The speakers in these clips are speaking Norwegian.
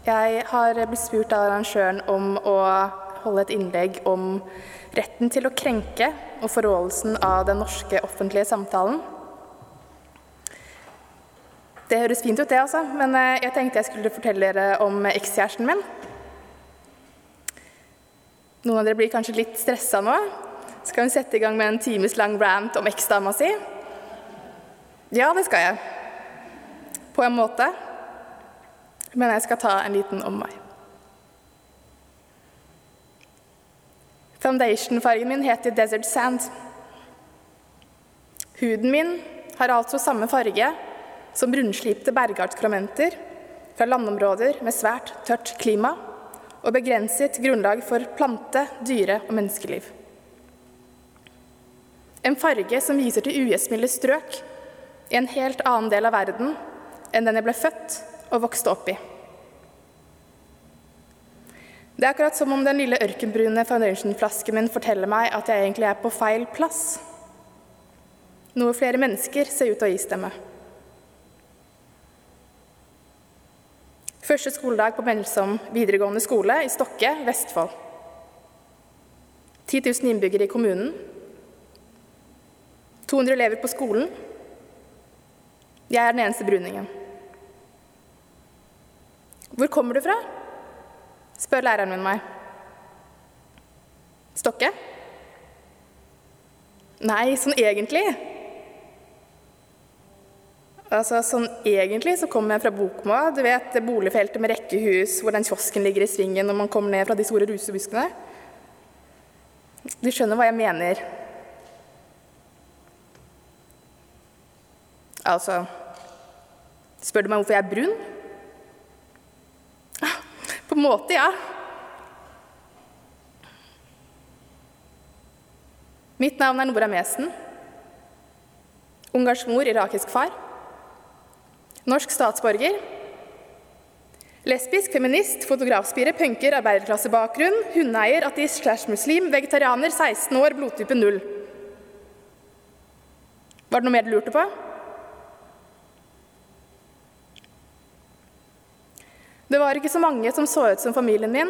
Jeg har blitt spurt av arrangøren om å holde et innlegg om retten til å krenke og forrådelsen av den norske offentlige samtalen. Det høres fint ut, det, altså, men eh, jeg tenkte jeg skulle fortelle dere om ekskjæresten min. Noen av dere blir kanskje litt stressa nå. Skal vi sette i gang med en times lang rant om eksdama si? Ja, det skal jeg. På en måte. Men jeg skal ta en liten omvei. Foundation-fargen min heter Desert Sand. Huden min har altså samme farge som rundslipte bergartsklamenter fra landområder med svært tørt klima og begrenset grunnlag for plante-, dyre- og menneskeliv. En farge som viser til ugjestmilde strøk i en helt annen del av verden enn den jeg ble født og vokste opp i. Det er akkurat som om den lille ørkenbrune foundation-flasken min forteller meg at jeg egentlig er på feil plass. Noe flere mennesker ser ut til å istemme. Første skoledag på Melsom videregående skole i Stokke, Vestfold. 10 000 innbyggere i kommunen. 200 elever på skolen. Jeg er den eneste bruningen. Hvor kommer du fra? spør læreren min meg. Stokke? Nei, sånn egentlig. Altså, sånn Egentlig så kommer jeg fra bokmå. Du vet boligfeltet med rekkehus hvor den kiosken ligger i svingen når man kommer ned fra de store rusebuskene. Du skjønner hva jeg mener. Altså Spør du meg hvorfor jeg er brun? På en måte, ja. Mitt navn er Nora Mesen. Ungarsk mor, irakisk far. Norsk statsborger. Lesbisk, feminist, fotografspire, punker, arbeiderklassebakgrunn, hundeeier, ateist slash muslim, vegetarianer, 16 år, blodtype 0. Var det noe mer du lurte på? Det var ikke så mange som så ut som familien min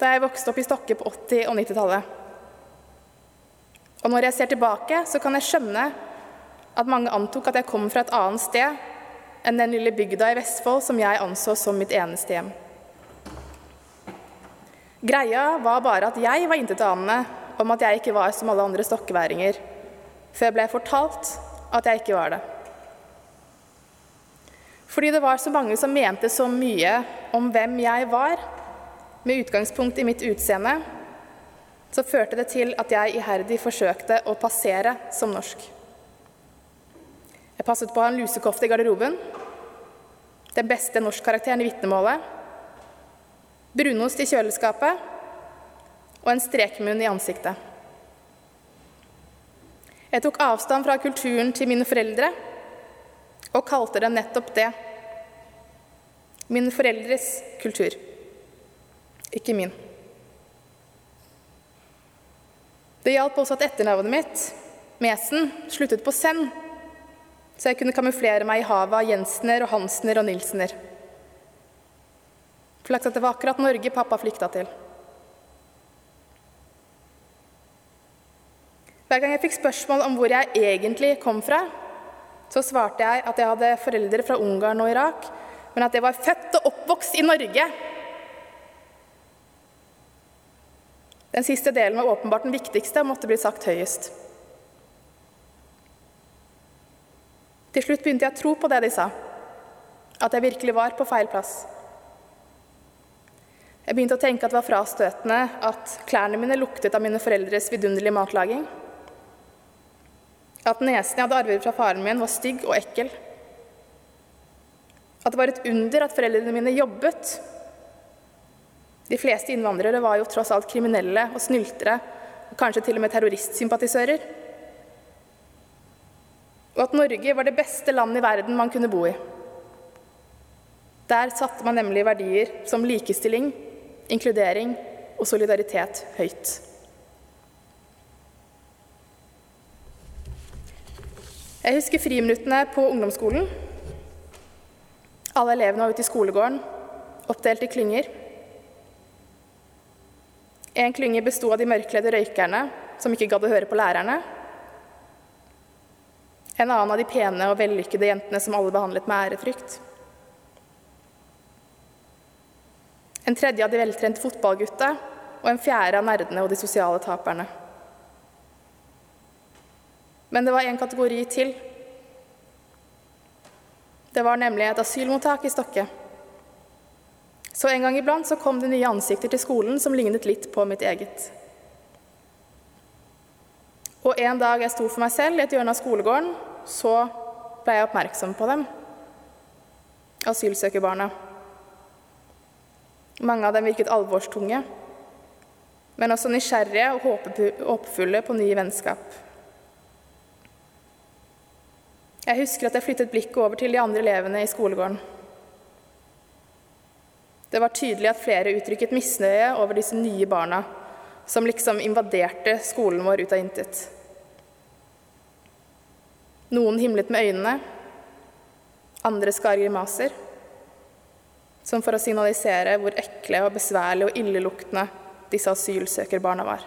da jeg vokste opp i Stokke på 80- og 90-tallet. Og når jeg ser tilbake, så kan jeg skjønne at mange antok at jeg kom fra et annet sted enn den lille bygda i Vestfold som jeg anså som mitt eneste hjem. Greia var bare at jeg var intetanende om at jeg ikke var som alle andre stokkeværinger, før jeg ble fortalt at jeg ikke var det. Fordi det var så mange som mente så mye om hvem jeg var, med utgangspunkt i mitt utseende, så førte det til at jeg iherdig forsøkte å passere som norsk. Jeg passet på å ha en lusekofte i garderoben, den beste norskkarakteren i vitnemålet, brunost i kjøleskapet og en strekmunn i ansiktet. Jeg tok avstand fra kulturen til mine foreldre og kalte den nettopp det. Mine foreldres kultur, ikke min. Det hjalp også at etternavnet mitt, Mesen, sluttet på Senn, så jeg kunne kamuflere meg i havet av Jensener og Hansener og Nilsener. Flaks at det var akkurat Norge pappa flykta til. Hver gang jeg fikk spørsmål om hvor jeg egentlig kom fra, så svarte jeg at jeg hadde foreldre fra Ungarn og Irak, men at jeg var født og oppvokst i Norge. Den siste delen var åpenbart den viktigste og måtte bli sagt høyest. Til slutt begynte jeg å tro på det de sa, at jeg virkelig var på feil plass. Jeg begynte å tenke at det var frastøtende at klærne mine luktet av mine foreldres vidunderlige matlaging. At nesen jeg hadde arvet fra faren min, var stygg og ekkel. At det var et under at foreldrene mine jobbet. De fleste innvandrere var jo tross alt kriminelle og snyltere, og kanskje til og med terroristsympatisører og at Norge var det beste landet i verden man kunne bo i. Der satte man nemlig verdier som likestilling, inkludering og solidaritet høyt. Jeg husker friminuttene på ungdomsskolen. Alle elevene var ute i skolegården, oppdelt i klynger. En klynge besto av de mørkledde røykerne som ikke gadd å høre på lærerne. En annen av de pene og vellykkede jentene som alle behandlet med ærefrykt. En tredje av de veltrente fotballgutta, og en fjerde av nerdene og de sosiale taperne. Men det var en kategori til. Det var nemlig et asylmottak i Stokke. Så en gang iblant så kom det nye ansikter til skolen som lignet litt på mitt eget. Og en dag jeg sto for meg selv i et hjørne av skolegården, så ble jeg oppmerksom på dem. Asylsøkerbarna. Mange av dem virket alvorstunge, men også nysgjerrige og håpefulle på nye vennskap. Jeg husker at jeg flyttet blikket over til de andre elevene i skolegården. Det var tydelig at flere uttrykket misnøye over disse nye barna som liksom invaderte skolen vår ut av intet. Noen himlet med øynene, andre skar grimaser som for å signalisere hvor ekle og besværlige og illeluktende disse asylsøkerbarna var.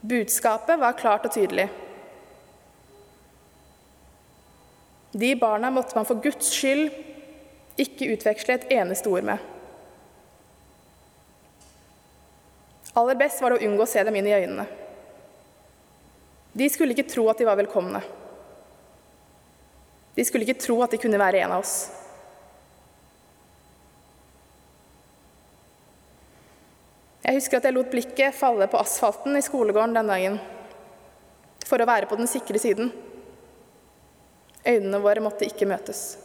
Budskapet var klart og tydelig. De barna måtte man for Guds skyld ikke utveksle et eneste ord med. Aller best var det å unngå å se dem inn i øynene. De skulle ikke tro at de var velkomne. De skulle ikke tro at de kunne være en av oss. Jeg husker at jeg lot blikket falle på asfalten i skolegården den dagen for å være på den sikre siden. Øynene våre måtte ikke møtes.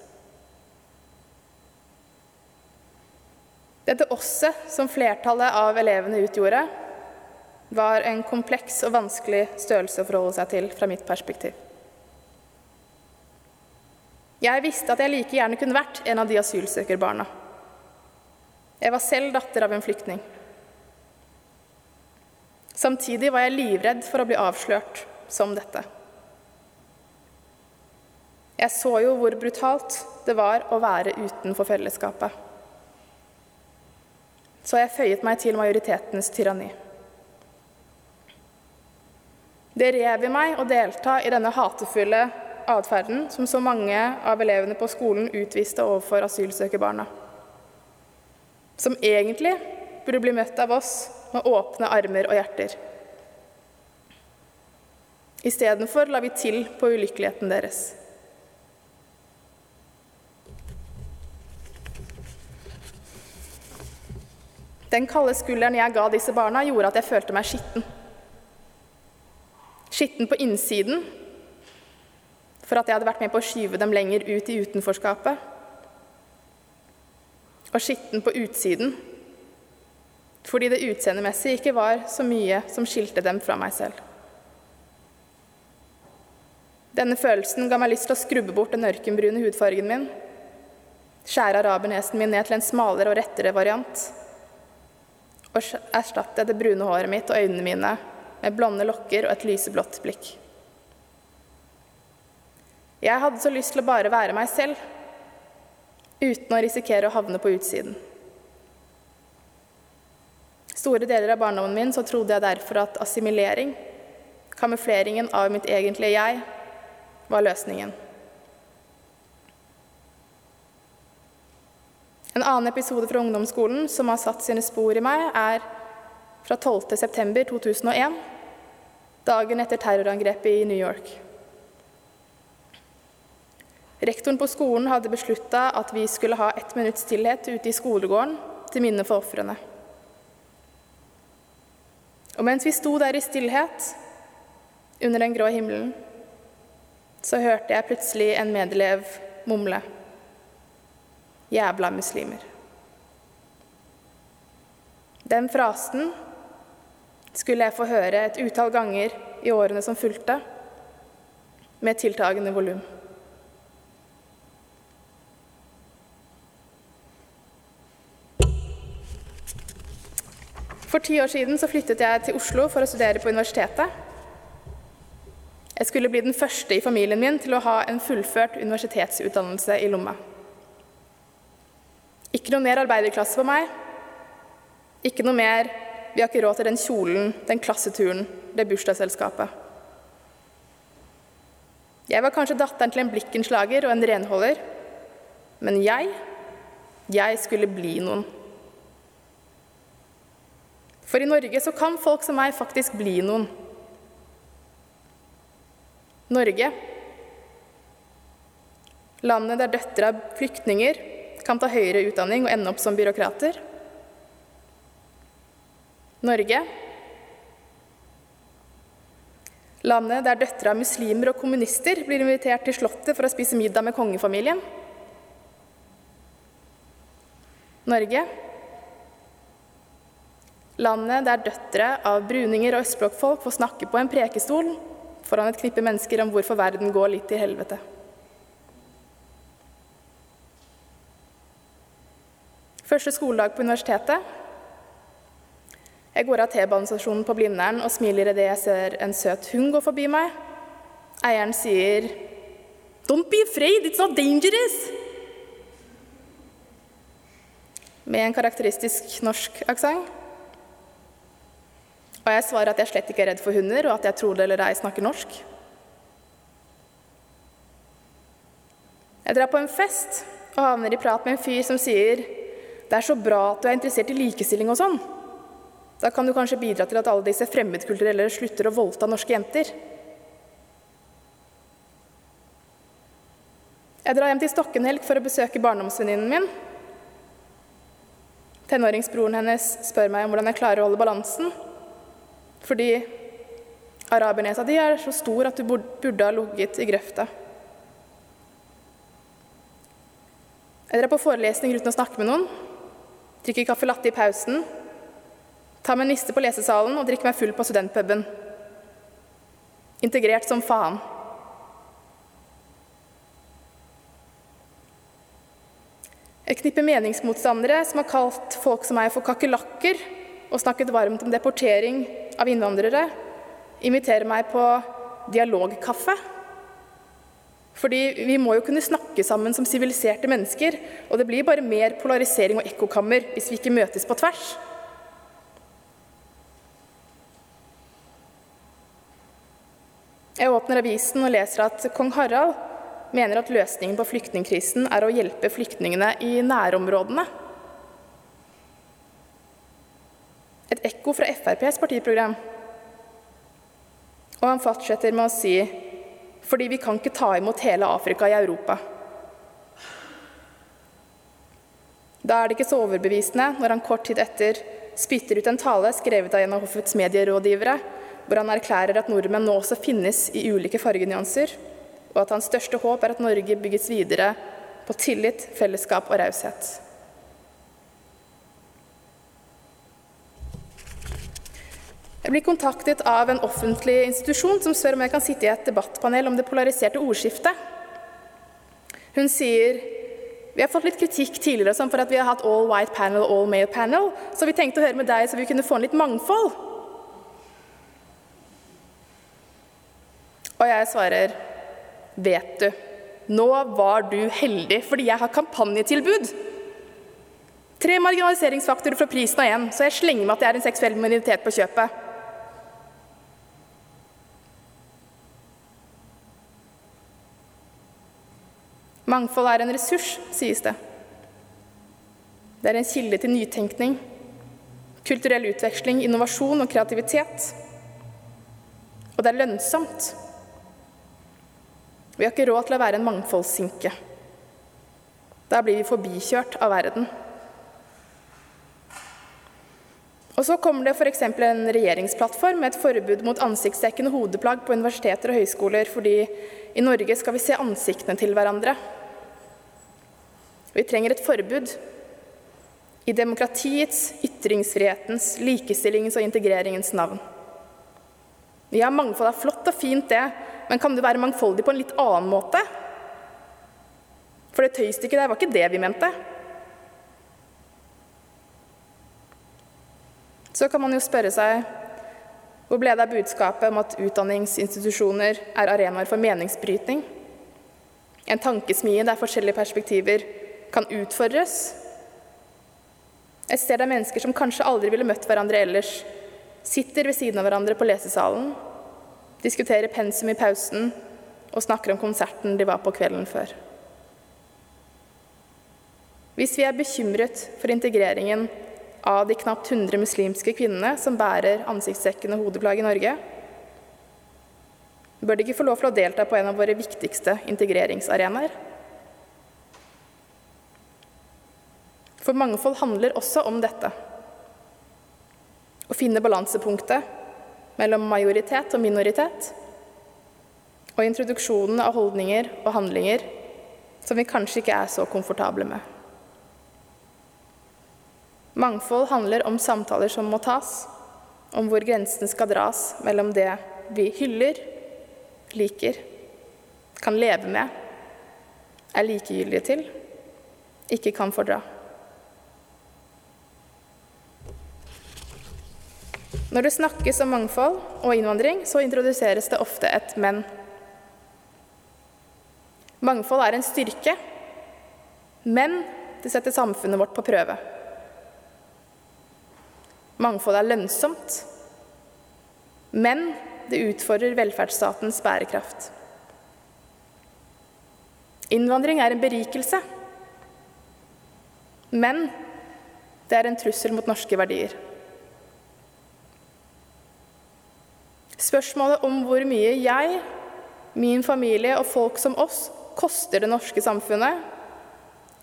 Dette osset som flertallet av elevene utgjorde, var en kompleks og vanskelig størrelse å forholde seg til fra mitt perspektiv. Jeg visste at jeg like gjerne kunne vært en av de asylsøkerbarna. Jeg var selv datter av en flyktning. Samtidig var jeg livredd for å bli avslørt som dette. Jeg så jo hvor brutalt det var å være utenfor fellesskapet. Så jeg føyet meg til majoritetens tyranni. Det rev i meg å delta i denne hatefulle atferden som så mange av elevene på skolen utviste overfor asylsøkerbarna. Som egentlig burde bli møtt av oss med åpne armer og hjerter. Istedenfor la vi til på ulykkeligheten deres. Den kalde skulderen jeg ga disse barna, gjorde at jeg følte meg skitten. Skitten på innsiden for at jeg hadde vært med på å skyve dem lenger ut i utenforskapet. Og skitten på utsiden fordi det utseendemessig ikke var så mye som skilte dem fra meg selv. Denne følelsen ga meg lyst til å skrubbe bort den ørkenbrune hudfargen min, skjære arabernesen min ned til en smalere og rettere variant, og erstatte det brune håret mitt og øynene mine med blonde lokker og et lyseblått blikk. Jeg hadde så lyst til å bare være meg selv, uten å risikere å havne på utsiden. Store deler av barndommen min så trodde jeg derfor at assimilering, kamufleringen av mitt egentlige jeg, var løsningen. En annen episode fra ungdomsskolen som har satt sine spor i meg, er fra 12.9.2001, dagen etter terrorangrepet i New York. Rektoren på skolen hadde beslutta at vi skulle ha ett minutts stillhet ute i skolegården til minne for ofrene. Og mens vi sto der i stillhet under den grå himmelen, så hørte jeg plutselig en medelev mumle Jævla muslimer. Den frasen skulle jeg få høre et utall ganger i årene som fulgte, med tiltagende volum. For ti år siden flyttet jeg til Oslo for å studere på universitetet. Jeg skulle bli den første i familien min til å ha en fullført universitetsutdannelse i lomma. Ikke noe mer arbeiderklasse for meg. Ikke noe mer 'vi har ikke råd til den kjolen, den klasseturen, det bursdagsselskapet'. Jeg var kanskje datteren til en blikkenslager og en renholder, men jeg, jeg skulle bli noen. For i Norge så kan folk som meg faktisk bli noen. Norge, landet der døtre av flyktninger kan ta høyere utdanning og ende opp som byråkrater. Norge, landet der døtre av muslimer og kommunister blir invitert til Slottet for å spise middag med kongefamilien. Norge, Landet der døtre av bruninger og østblokkfolk får snakke på en prekestol foran et knippe mennesker om hvorfor verden går litt til helvete. Første skoledag på universitetet. Jeg går av T-banestasjonen på Blindern og smiler idet jeg ser en søt hund gå forbi meg. Eieren sier, 'Don't be afraid, it's not dangerous'. Med en karakteristisk norsk aksent. Og jeg svarer at jeg slett ikke er redd for hunder, og at jeg tror det eller ei snakker norsk. Jeg drar på en fest og havner i prat med en fyr som sier det er så bra at du er interessert i likestilling og sånn. Da kan du kanskje bidra til at alle disse fremmedkulturelle slutter å voldta norske jenter. Jeg drar hjem til Stokkenhelg for å besøke barndomsvenninnen min. Tenåringsbroren hennes spør meg om hvordan jeg klarer å holde balansen. Fordi arabernesa di er så stor at du burde ha ligget i grøfta. Jeg drar på forelesning uten å snakke med noen, drikker caffè latte i pausen, tar meg en niste på lesesalen og drikker meg full på studentpuben. Integrert som faen. Et knippe meningsmotstandere som har kalt folk som meg for kakerlakker, og snakket varmt om deportering av innvandrere, inviterer meg på dialogkaffe. Fordi vi må jo kunne snakke sammen som siviliserte mennesker, og det blir bare mer polarisering og ekkokammer hvis vi ikke møtes på tvers. Jeg åpner avisen og leser at kong Harald mener at løsningen på flyktningkrisen er å hjelpe flyktningene i nærområdene. Et ekko fra FrPs partiprogram. Og han fortsetter med å si fordi vi kan ikke ta imot hele Afrika i Europa. Da er det ikke så overbevisende når han kort tid etter spytter ut en tale skrevet av en av hoffets medierådgivere, hvor han erklærer at nordmenn nå også finnes i ulike fargenyanser, og at hans største håp er at Norge bygges videre på tillit, fellesskap og raushet. Jeg blir kontaktet av en offentlig institusjon som spør om jeg kan sitte i et debattpanel om det polariserte ordskiftet. Hun sier vi har fått litt kritikk tidligere sånn for at vi har hatt all white panel og all male panel, så vi tenkte å høre med deg så vi kunne få en litt mangfold. Og jeg svarer vet du, nå var du heldig fordi jeg har kampanjetilbud. Tre marginaliseringsfaktorer fra prisen av én, så jeg slenger med at jeg er en seksuell minoritet på kjøpet. Mangfold er en ressurs, sies det. Det er en kilde til nytenkning, kulturell utveksling, innovasjon og kreativitet. Og det er lønnsomt. Vi har ikke råd til å være en mangfoldssinke. Da blir vi forbikjørt av verden. Og så kommer det f.eks. en regjeringsplattform med et forbud mot ansiktsdekkende hodeplagg på universiteter og høyskoler, fordi i Norge skal vi se ansiktene til hverandre. Vi trenger et forbud. I demokratiets, ytringsfrihetens, likestillingens og integreringens navn. Ja, mangfold er flott og fint, det, men kan det være mangfoldig på en litt annen måte? For det tøystykket der var ikke det vi mente. Så kan man jo spørre seg hvor ble det av budskapet om at utdanningsinstitusjoner er arenaer for meningsbrytning? En tankesmie der forskjellige perspektiver kan utfordres, Et sted der mennesker som kanskje aldri ville møtt hverandre ellers, sitter ved siden av hverandre på lesesalen, diskuterer pensum i pausen og snakker om konserten de var på kvelden før. Hvis vi er bekymret for integreringen av de knapt 100 muslimske kvinnene som bærer ansiktsdekkende hodeplagg i Norge, bør de ikke få lov til å delta på en av våre viktigste integreringsarenaer? For mangfold handler også om dette. Å finne balansepunktet mellom majoritet og minoritet. Og introduksjonen av holdninger og handlinger som vi kanskje ikke er så komfortable med. Mangfold handler om samtaler som må tas, om hvor grensen skal dras mellom det vi hyller, liker, kan leve med, er likegyldige til, ikke kan fordra. Når det snakkes om mangfold og innvandring, så introduseres det ofte et men. Mangfold er en styrke, men det setter samfunnet vårt på prøve. Mangfold er lønnsomt, men det utfordrer velferdsstatens bærekraft. Innvandring er en berikelse, men det er en trussel mot norske verdier. Spørsmålet om hvor mye jeg, min familie og folk som oss koster det norske samfunnet,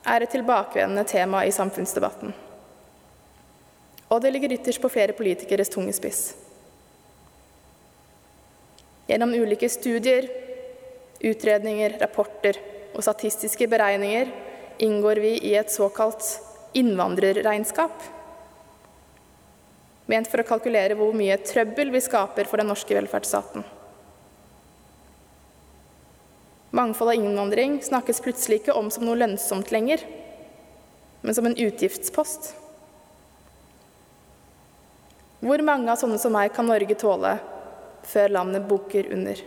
er et tilbakevendende tema i samfunnsdebatten. Og det ligger ytterst på flere politikeres tunge spiss. Gjennom ulike studier, utredninger, rapporter og statistiske beregninger inngår vi i et såkalt innvandrerregnskap. Ment for å kalkulere hvor mye trøbbel vi skaper for den norske velferdsstaten. Mangfold av innvandring snakkes plutselig ikke om som noe lønnsomt lenger, men som en utgiftspost. Hvor mange av sånne som meg kan Norge tåle før landet bukker under.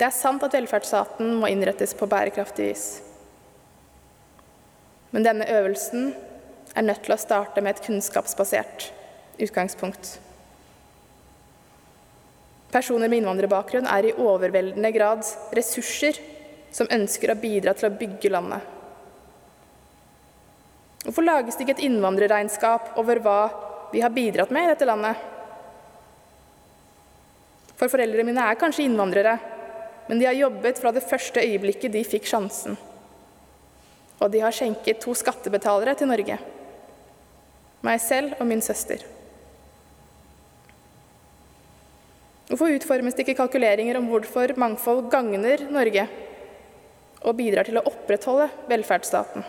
Det er sant at velferdsstaten må innrettes på bærekraftig vis. Men denne øvelsen er nødt til å starte med et kunnskapsbasert utgangspunkt. Personer med innvandrerbakgrunn er i overveldende grad ressurser som ønsker å bidra til å bygge landet. Hvorfor lages det ikke et innvandrerregnskap over hva vi har bidratt med i dette landet. For foreldrene mine er kanskje innvandrere, men de har jobbet fra det første øyeblikket de fikk sjansen. Og de har skjenket to skattebetalere til Norge. Meg selv og min søster. Hvorfor utformes det ikke kalkuleringer om hvorfor mangfold gagner Norge og bidrar til å opprettholde velferdsstaten?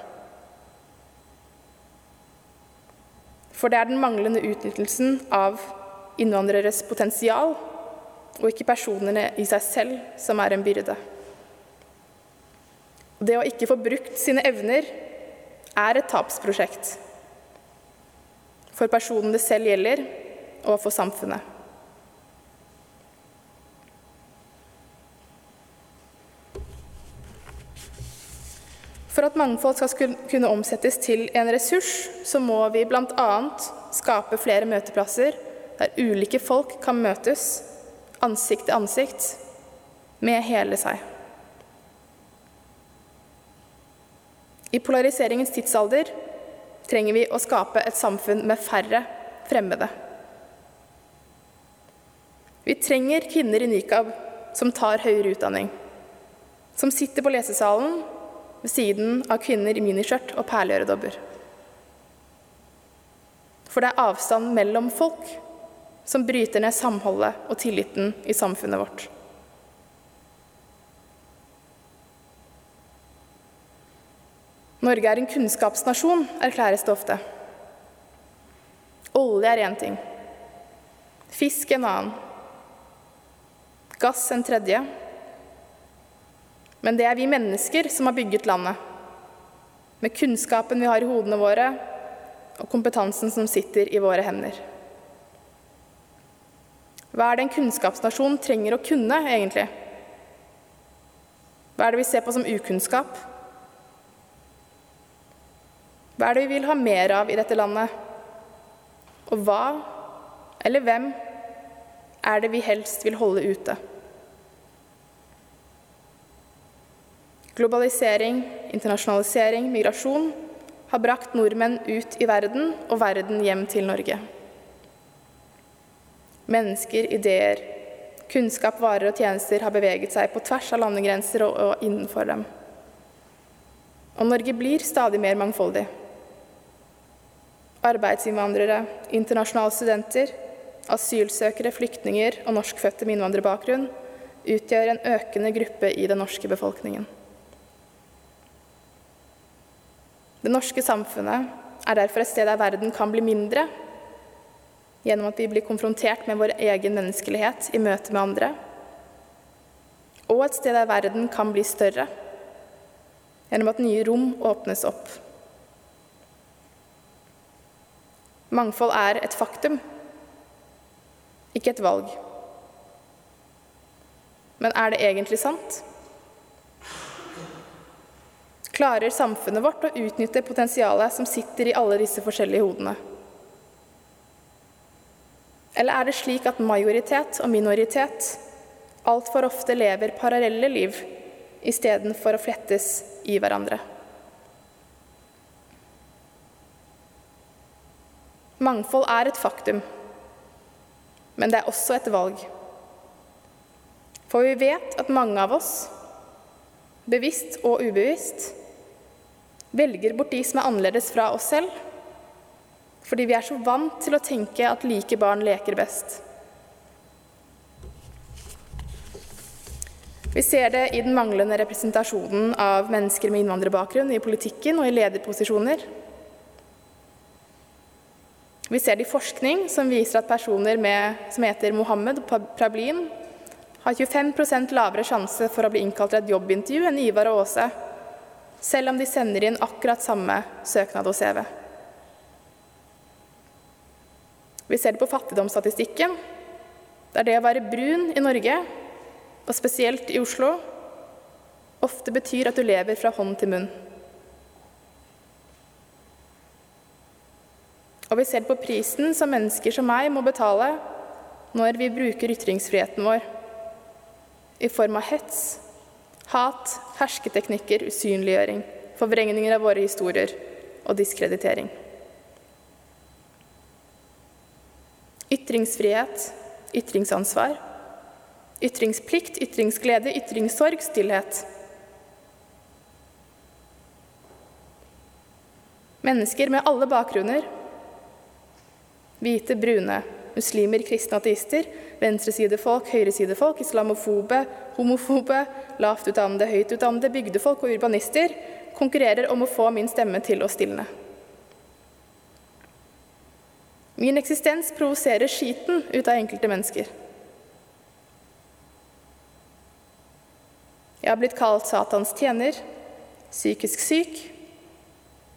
For det er den manglende utnyttelsen av innvandreres potensial, og ikke personene i seg selv, som er en byrde. Det å ikke få brukt sine evner er et tapsprosjekt. For personen det selv gjelder, og for samfunnet. For at mangfold skal kunne omsettes til en ressurs, så må vi bl.a. skape flere møteplasser der ulike folk kan møtes ansikt til ansikt med hele seg. I polariseringens tidsalder trenger vi å skape et samfunn med færre fremmede. Vi trenger kvinner i nikab som tar høyere utdanning, som sitter på lesesalen ved siden av kvinner i miniskjørt og perleøredobber. For det er avstand mellom folk som bryter ned samholdet og tilliten i samfunnet vårt. Norge er en kunnskapsnasjon, erklæres det ofte. Olje er én ting, fisk en annen, gass en tredje men det er vi mennesker som har bygget landet. Med kunnskapen vi har i hodene våre, og kompetansen som sitter i våre hender. Hva er det en kunnskapsnasjon trenger å kunne, egentlig? Hva er det vi ser på som ukunnskap? Hva er det vi vil ha mer av i dette landet? Og hva, eller hvem, er det vi helst vil holde ute? Globalisering, internasjonalisering, migrasjon har brakt nordmenn ut i verden og verden hjem til Norge. Mennesker, ideer, kunnskap, varer og tjenester har beveget seg på tvers av landegrenser og, og innenfor dem. Og Norge blir stadig mer mangfoldig. Arbeidsinnvandrere, internasjonale studenter, asylsøkere, flyktninger og norskfødte med innvandrerbakgrunn utgjør en økende gruppe i den norske befolkningen. Det norske samfunnet er derfor et sted der verden kan bli mindre, gjennom at vi blir konfrontert med vår egen menneskelighet i møte med andre, og et sted der verden kan bli større, gjennom at nye rom åpnes opp. Mangfold er et faktum, ikke et valg. Men er det egentlig sant? Klarer samfunnet vårt å utnytte potensialet som sitter i alle disse forskjellige hodene? Eller er det slik at majoritet og minoritet altfor ofte lever parallelle liv istedenfor å flettes i hverandre? Mangfold er et faktum, men det er også et valg. For vi vet at mange av oss, bevisst og ubevisst, velger bort de som er annerledes fra oss selv, fordi vi er så vant til å tenke at like barn leker best. Vi ser det i den manglende representasjonen av mennesker med innvandrerbakgrunn i politikken og i lederposisjoner. Vi ser det i forskning som viser at personer med, som heter Mohammed Prablin, har 25% lavere sjanse for å bli innkalt til et jobbintervju enn Ivar og Åse, selv om de sender inn akkurat samme søknad og CV. Vi ser det på fattigdomsstatistikken, der det å være brun i Norge, og spesielt i Oslo, ofte betyr at du lever fra hånd til munn. Og vi ser på prisen som mennesker som meg må betale når vi bruker ytringsfriheten vår, i form av hets, hat, hersketeknikker, usynliggjøring, forvrengninger av våre historier og diskreditering. Ytringsfrihet, ytringsansvar, ytringsplikt, ytringsglede, ytringssorg, stillhet. Mennesker med alle bakgrunner, hvite, brune, muslimer, kristne ateister, venstresidefolk, høyresidefolk, islamofobe, homofobe, lavt utdannede, høyt utdannede, bygdefolk og urbanister. Konkurrerer om å få min stemme til å stilne. Min eksistens provoserer skiten ut av enkelte mennesker. Jeg har blitt kalt Satans tjener, psykisk syk,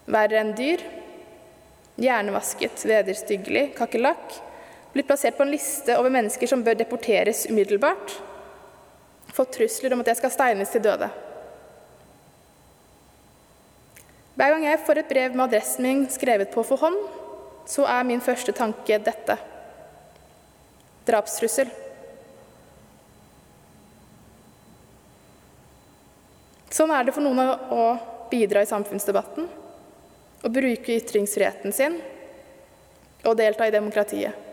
verre enn dyr, hjernevasket, vederstyggelig, kakerlakk, blitt plassert på en liste over mennesker som bør deporteres umiddelbart, fått trusler om at jeg skal steines til døde. Hver gang jeg får et brev med adressen min skrevet på for hånd, så er min første tanke dette drapstrussel. Sånn er det for noen å bidra i samfunnsdebatten, å bruke ytringsfriheten sin og delta i demokratiet.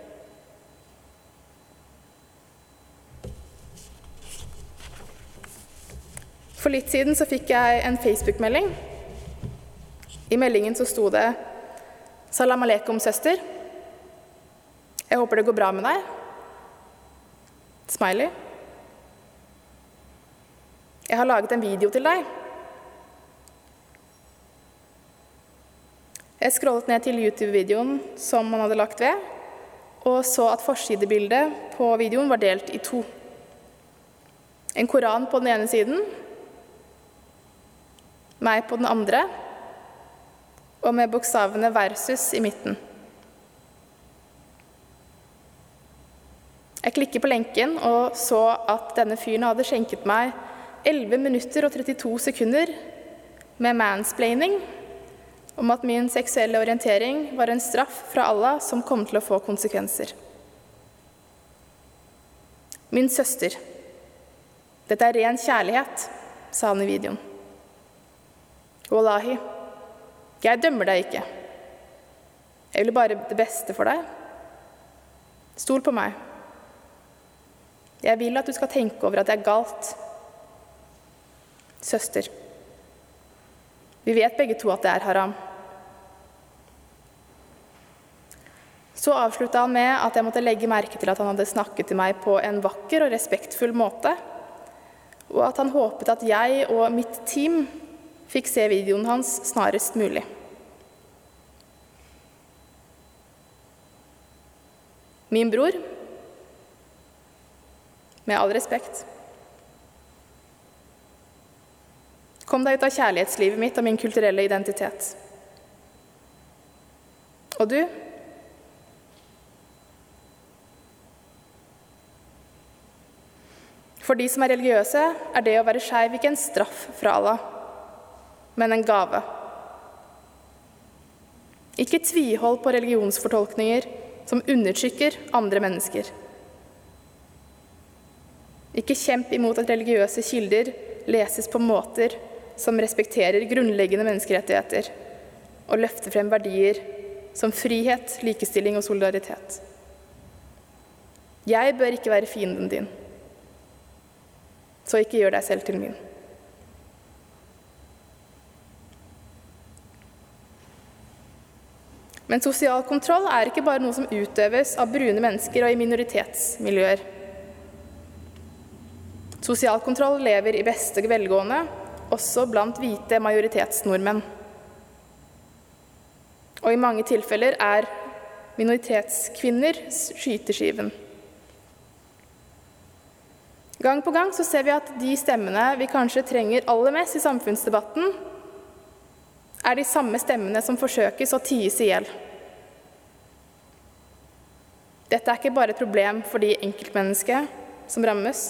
For litt siden så fikk jeg en Facebook-melding. I meldingen så sto det 'Salam aleikum, søster'. Jeg håper det går bra med deg. Smiley. Jeg har laget en video til deg. Jeg scrollet ned til YouTube-videoen som han hadde lagt ved, og så at forsidebildet på videoen var delt i to. En koran på den ene siden meg på den andre, og med bokstavene 'versus' i midten. Jeg klikker på lenken og så at denne fyren hadde skjenket meg 11 minutter og 32 sekunder med mansplaining om at min seksuelle orientering var en straff fra Allah som kom til å få konsekvenser. Min søster. Dette er ren kjærlighet, sa han i videoen. Wallahi, jeg dømmer deg ikke. Jeg vil bare det beste for deg. Stol på meg. Jeg vil at du skal tenke over at det er galt. Søster. Vi vet begge to at det er haram. Så avslutta han med at jeg måtte legge merke til at han hadde snakket til meg på en vakker og respektfull måte, og at han håpet at jeg og mitt team fikk se videoen hans snarest mulig. Min bror, med all respekt Kom deg ut av kjærlighetslivet mitt og min kulturelle identitet. Og du? For de som er religiøse, er det å være skeiv ikke en straff fra Allah, men en gave. Ikke tvihold på religionsfortolkninger som undertrykker andre mennesker. Ikke kjemp imot at religiøse kilder leses på måter som respekterer grunnleggende menneskerettigheter og løfter frem verdier som frihet, likestilling og solidaritet. Jeg bør ikke være fienden din, så ikke gjør deg selv til min. Men sosial kontroll er ikke bare noe som utøves av brune mennesker og i minoritetsmiljøer. Sosial kontroll lever i beste velgående også blant hvite majoritetsnordmenn. Og i mange tilfeller er minoritetskvinner skyteskiven. Gang på gang så ser vi at de stemmene vi kanskje trenger aller mest i samfunnsdebatten, er de samme stemmene som forsøkes å ties i hjel. Dette er ikke bare et problem for de enkeltmenneskene som rammes,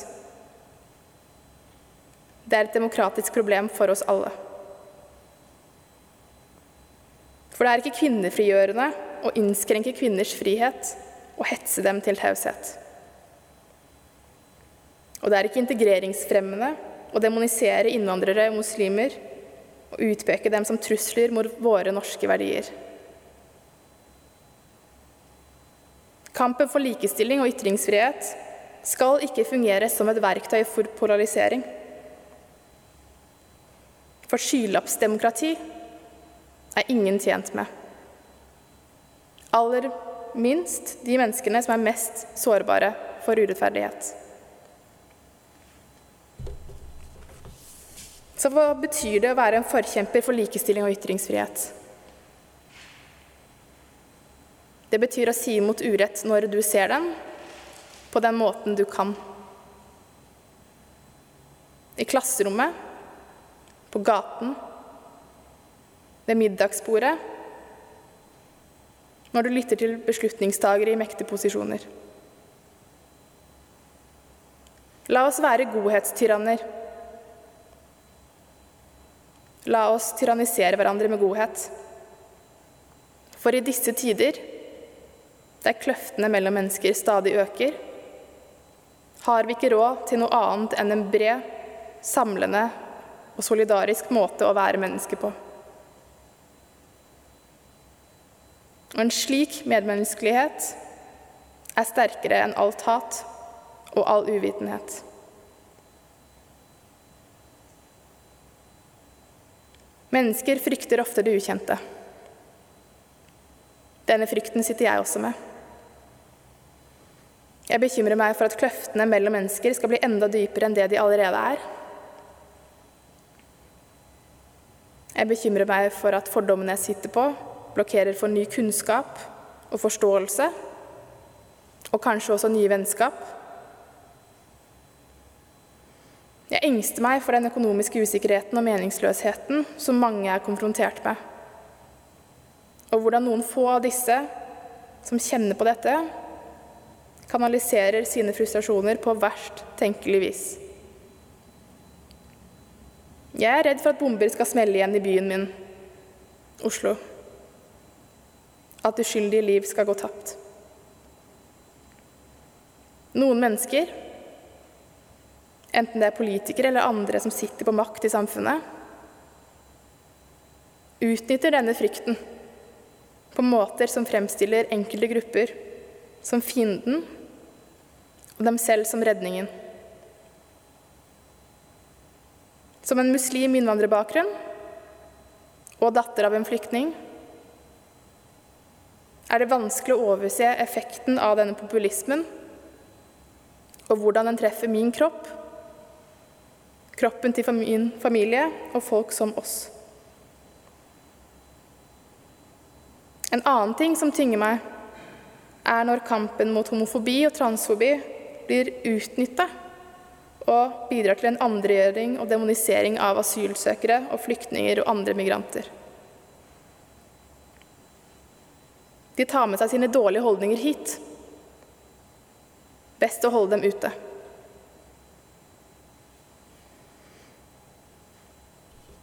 det er et demokratisk problem for oss alle. For det er ikke kvinnefrigjørende å innskrenke kvinners frihet og hetse dem til taushet. Og det er ikke integreringsfremmende å demonisere innvandrere og muslimer og utpeke dem som trusler mot våre norske verdier. Kampen for likestilling og ytringsfrihet skal ikke fungere som et verktøy for polarisering. For skylappsdemokrati er ingen tjent med. Aller minst de menneskene som er mest sårbare for urettferdighet. Så hva betyr det å være en forkjemper for likestilling og ytringsfrihet? Det betyr å si imot urett når du ser den, på den måten du kan. I klasserommet på gaten, ved middagsbordet, når du lytter til beslutningstagere i mektige posisjoner. La oss være godhetstyranner. La oss tyrannisere hverandre med godhet. For i disse tider, der kløftene mellom mennesker stadig øker, har vi ikke råd til noe annet enn en bred, samlende og solidarisk måte å være menneske på. Og en slik medmenneskelighet er sterkere enn alt hat og all uvitenhet. Mennesker frykter ofte det ukjente. Denne frykten sitter jeg også med. Jeg bekymrer meg for at kløftene mellom mennesker skal bli enda dypere enn det de allerede er. Jeg bekymrer meg for at fordommene jeg sitter på, blokkerer for ny kunnskap og forståelse, og kanskje også nye vennskap. Jeg engster meg for den økonomiske usikkerheten og meningsløsheten som mange er konfrontert med. Og hvordan noen få av disse som kjenner på dette, kanaliserer sine frustrasjoner på verst tenkelig vis. Jeg er redd for at bomber skal smelle igjen i byen min. Oslo. At uskyldige liv skal gå tapt. Noen mennesker, enten det er politikere eller andre som sitter på makt i samfunnet, utnytter denne frykten på måter som fremstiller enkelte grupper som fienden og dem selv som redningen. Som en muslim innvandrerbakgrunn og datter av en flyktning er det vanskelig å overse effekten av denne populismen og hvordan den treffer min kropp, kroppen til min familie og folk som oss. En annen ting som tynger meg, er når kampen mot homofobi og transfobi blir utnytta og bidrar til en andregjøring og demonisering av asylsøkere og flyktninger og andre migranter. De tar med seg sine dårlige holdninger hit. Best å holde dem ute.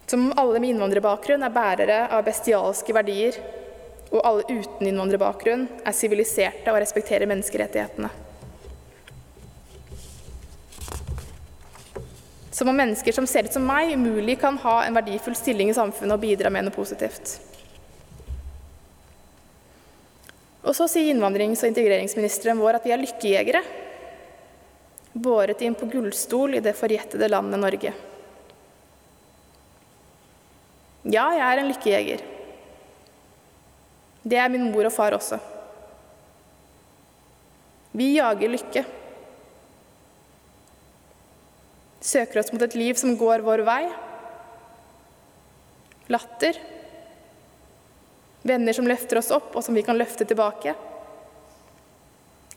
Som om alle med innvandrerbakgrunn er bærere av bestialske verdier, og alle uten innvandrerbakgrunn er siviliserte og respekterer menneskerettighetene. Som om mennesker som ser ut som meg, umulig kan ha en verdifull stilling i samfunnet og bidra med noe positivt. Og så sier innvandrings- og integreringsministeren vår at vi er lykkejegere. Båret inn på gullstol i det forjettede landet Norge. Ja, jeg er en lykkejeger. Det er min mor og far også. Vi jager lykke søker oss mot et liv som går vår vei. Latter. Venner som løfter oss opp, og som vi kan løfte tilbake.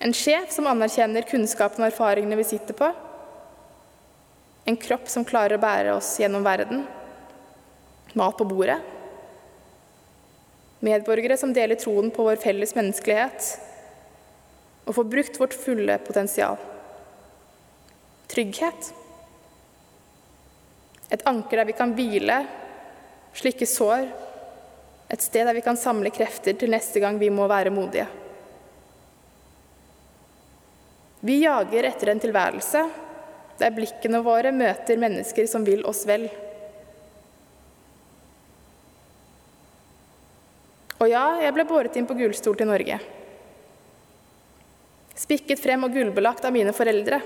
En sjef som anerkjenner kunnskapen og erfaringene vi sitter på. En kropp som klarer å bære oss gjennom verden. Mat på bordet. Medborgere som deler troen på vår felles menneskelighet og får brukt vårt fulle potensial. Trygghet. Et anker der vi kan hvile, slikke sår. Et sted der vi kan samle krefter til neste gang vi må være modige. Vi jager etter en tilværelse der blikkene våre møter mennesker som vil oss vel. Og ja, jeg ble båret inn på gullstol til Norge. Spikket frem og gullbelagt av mine foreldre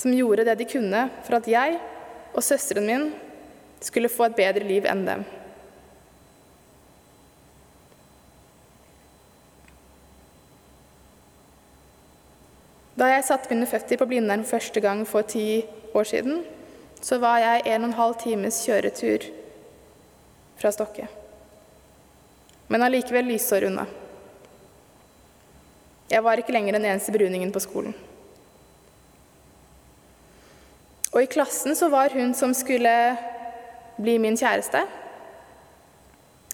som gjorde det de kunne for at jeg og søsteren min skulle få et bedre liv enn dem. Da jeg satte mine føtter på Blindern for første gang for ti år siden, så var jeg en og en halv times kjøretur fra Stokke. Men allikevel lysår unna. Jeg var ikke lenger den eneste bruningen på skolen. Og i klassen så var hun som skulle bli min kjæreste,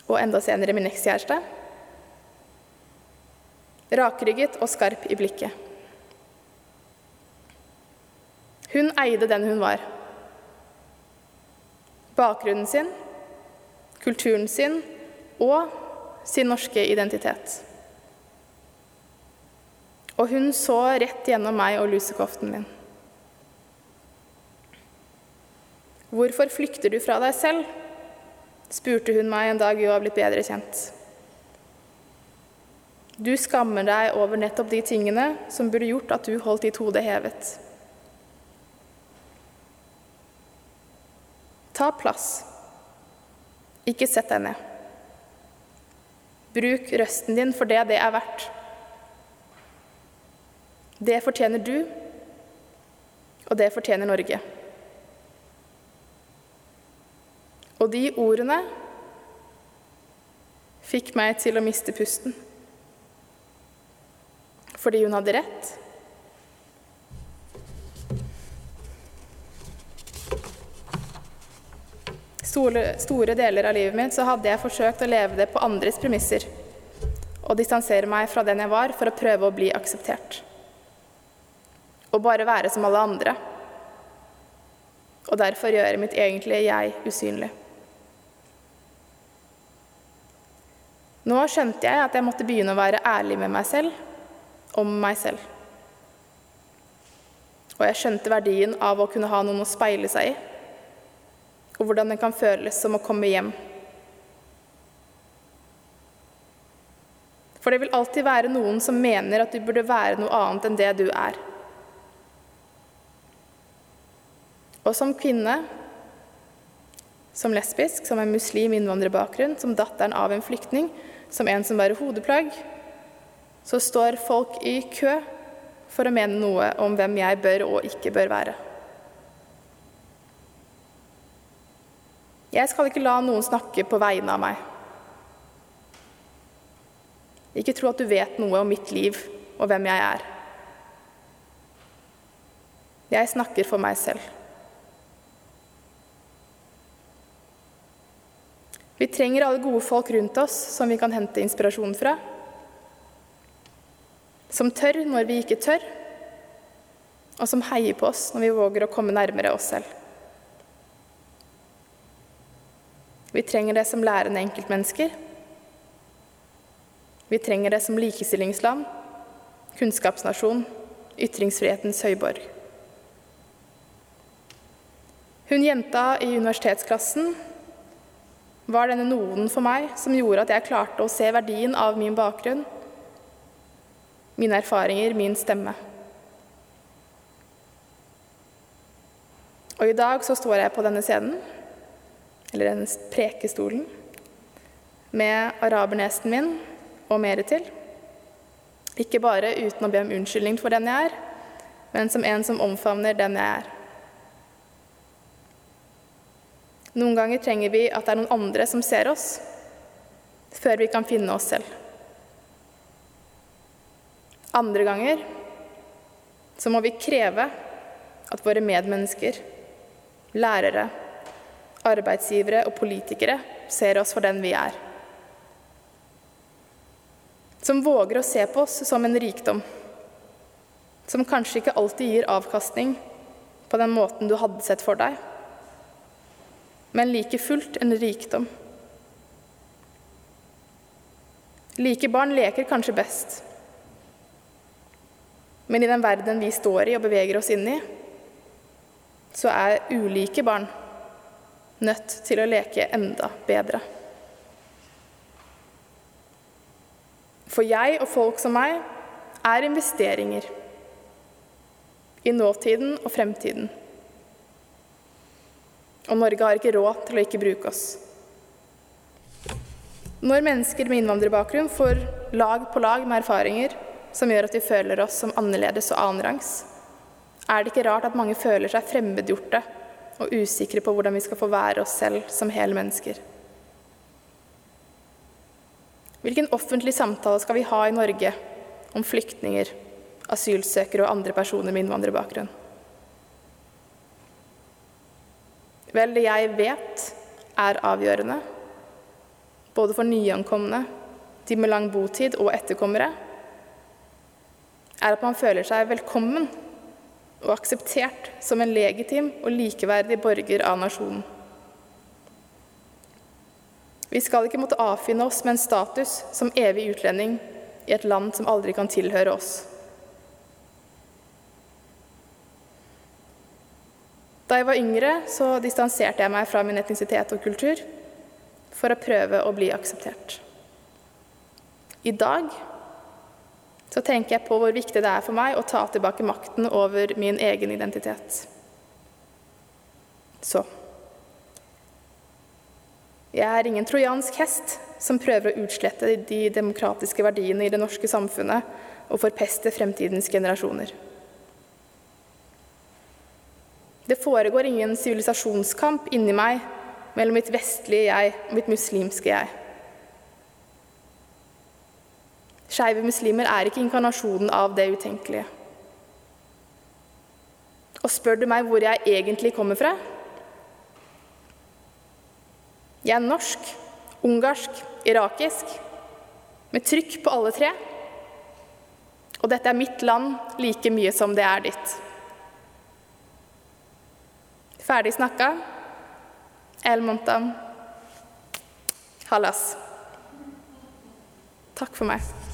og enda senere min ekskjæreste, rakrygget og skarp i blikket. Hun eide den hun var. Bakgrunnen sin, kulturen sin og sin norske identitet. Og hun så rett gjennom meg og lusekoften min. Hvorfor flykter du fra deg selv? spurte hun meg en dag vi var blitt bedre kjent. Du skammer deg over nettopp de tingene som burde gjort at du holdt ditt hode hevet. Ta plass. Ikke sett deg ned. Bruk røsten din for det det er verdt. Det fortjener du, og det fortjener Norge. Og de ordene fikk meg til å miste pusten. Fordi hun hadde rett. Store, store deler av livet mitt så hadde jeg forsøkt å leve det på andres premisser og distansere meg fra den jeg var, for å prøve å bli akseptert. Og bare være som alle andre. Og derfor gjøre mitt egentlige jeg usynlig. Nå skjønte jeg at jeg måtte begynne å være ærlig med meg selv, om meg selv. Og jeg skjønte verdien av å kunne ha noen å speile seg i, og hvordan det kan føles som å komme hjem. For det vil alltid være noen som mener at du burde være noe annet enn det du er. Og som kvinne, som lesbisk, som en muslim innvandrerbakgrunn, som datteren av en flyktning, som en som bærer hodeplagg, så står folk i kø for å mene noe om hvem jeg bør og ikke bør være. Jeg skal ikke la noen snakke på vegne av meg. Ikke tro at du vet noe om mitt liv og hvem jeg er. Jeg snakker for meg selv. Vi trenger alle gode folk rundt oss som vi kan hente inspirasjon fra. Som tør når vi ikke tør, og som heier på oss når vi våger å komme nærmere oss selv. Vi trenger det som lærende enkeltmennesker. Vi trenger det som likestillingsland, kunnskapsnasjon, ytringsfrihetens høyborg. Hun jenta i universitetsklassen var denne noden for meg som gjorde at jeg klarte å se verdien av min bakgrunn, mine erfaringer, min stemme. Og i dag så står jeg på denne scenen, eller denne prekestolen, med arabernesten min og mer til. Ikke bare uten å be om unnskyldning for den jeg er, men som en som omfavner den jeg er. Noen ganger trenger vi at det er noen andre som ser oss, før vi kan finne oss selv. Andre ganger så må vi kreve at våre medmennesker, lærere, arbeidsgivere og politikere ser oss for den vi er. Som våger å se på oss som en rikdom. Som kanskje ikke alltid gir avkastning på den måten du hadde sett for deg men like fullt en rikdom. Like barn leker kanskje best. Men i den verden vi står i og beveger oss inn i, så er ulike barn nødt til å leke enda bedre. For jeg og folk som meg er investeringer i nåtiden og fremtiden. Og Norge har ikke råd til å ikke bruke oss. Når mennesker med innvandrerbakgrunn får lag på lag med erfaringer som gjør at vi føler oss som annerledes og annenrangs, er det ikke rart at mange føler seg fremmedgjorte og usikre på hvordan vi skal få være oss selv som hele mennesker. Hvilken offentlig samtale skal vi ha i Norge om flyktninger, asylsøkere og andre personer med innvandrerbakgrunn? Vel, det jeg vet er avgjørende, både for nyankomne, de med lang botid og etterkommere, er at man føler seg velkommen og akseptert som en legitim og likeverdig borger av nasjonen. Vi skal ikke måtte avfinne oss med en status som evig utlending i et land som aldri kan tilhøre oss. Da jeg var yngre, så distanserte jeg meg fra min etnisitet og kultur for å prøve å bli akseptert. I dag så tenker jeg på hvor viktig det er for meg å ta tilbake makten over min egen identitet. Så Jeg er ingen trojansk hest som prøver å utslette de demokratiske verdiene i det norske samfunnet og forpeste fremtidens generasjoner. Det foregår ingen sivilisasjonskamp inni meg mellom mitt vestlige jeg og mitt muslimske jeg. Skeive muslimer er ikke inkarnasjonen av det utenkelige. Og spør du meg hvor jeg egentlig kommer fra? Jeg er norsk, ungarsk, irakisk, med trykk på alle tre. Og dette er mitt land like mye som det er ditt. Ferdig snakka. El montam. Hallas. Takk for meg.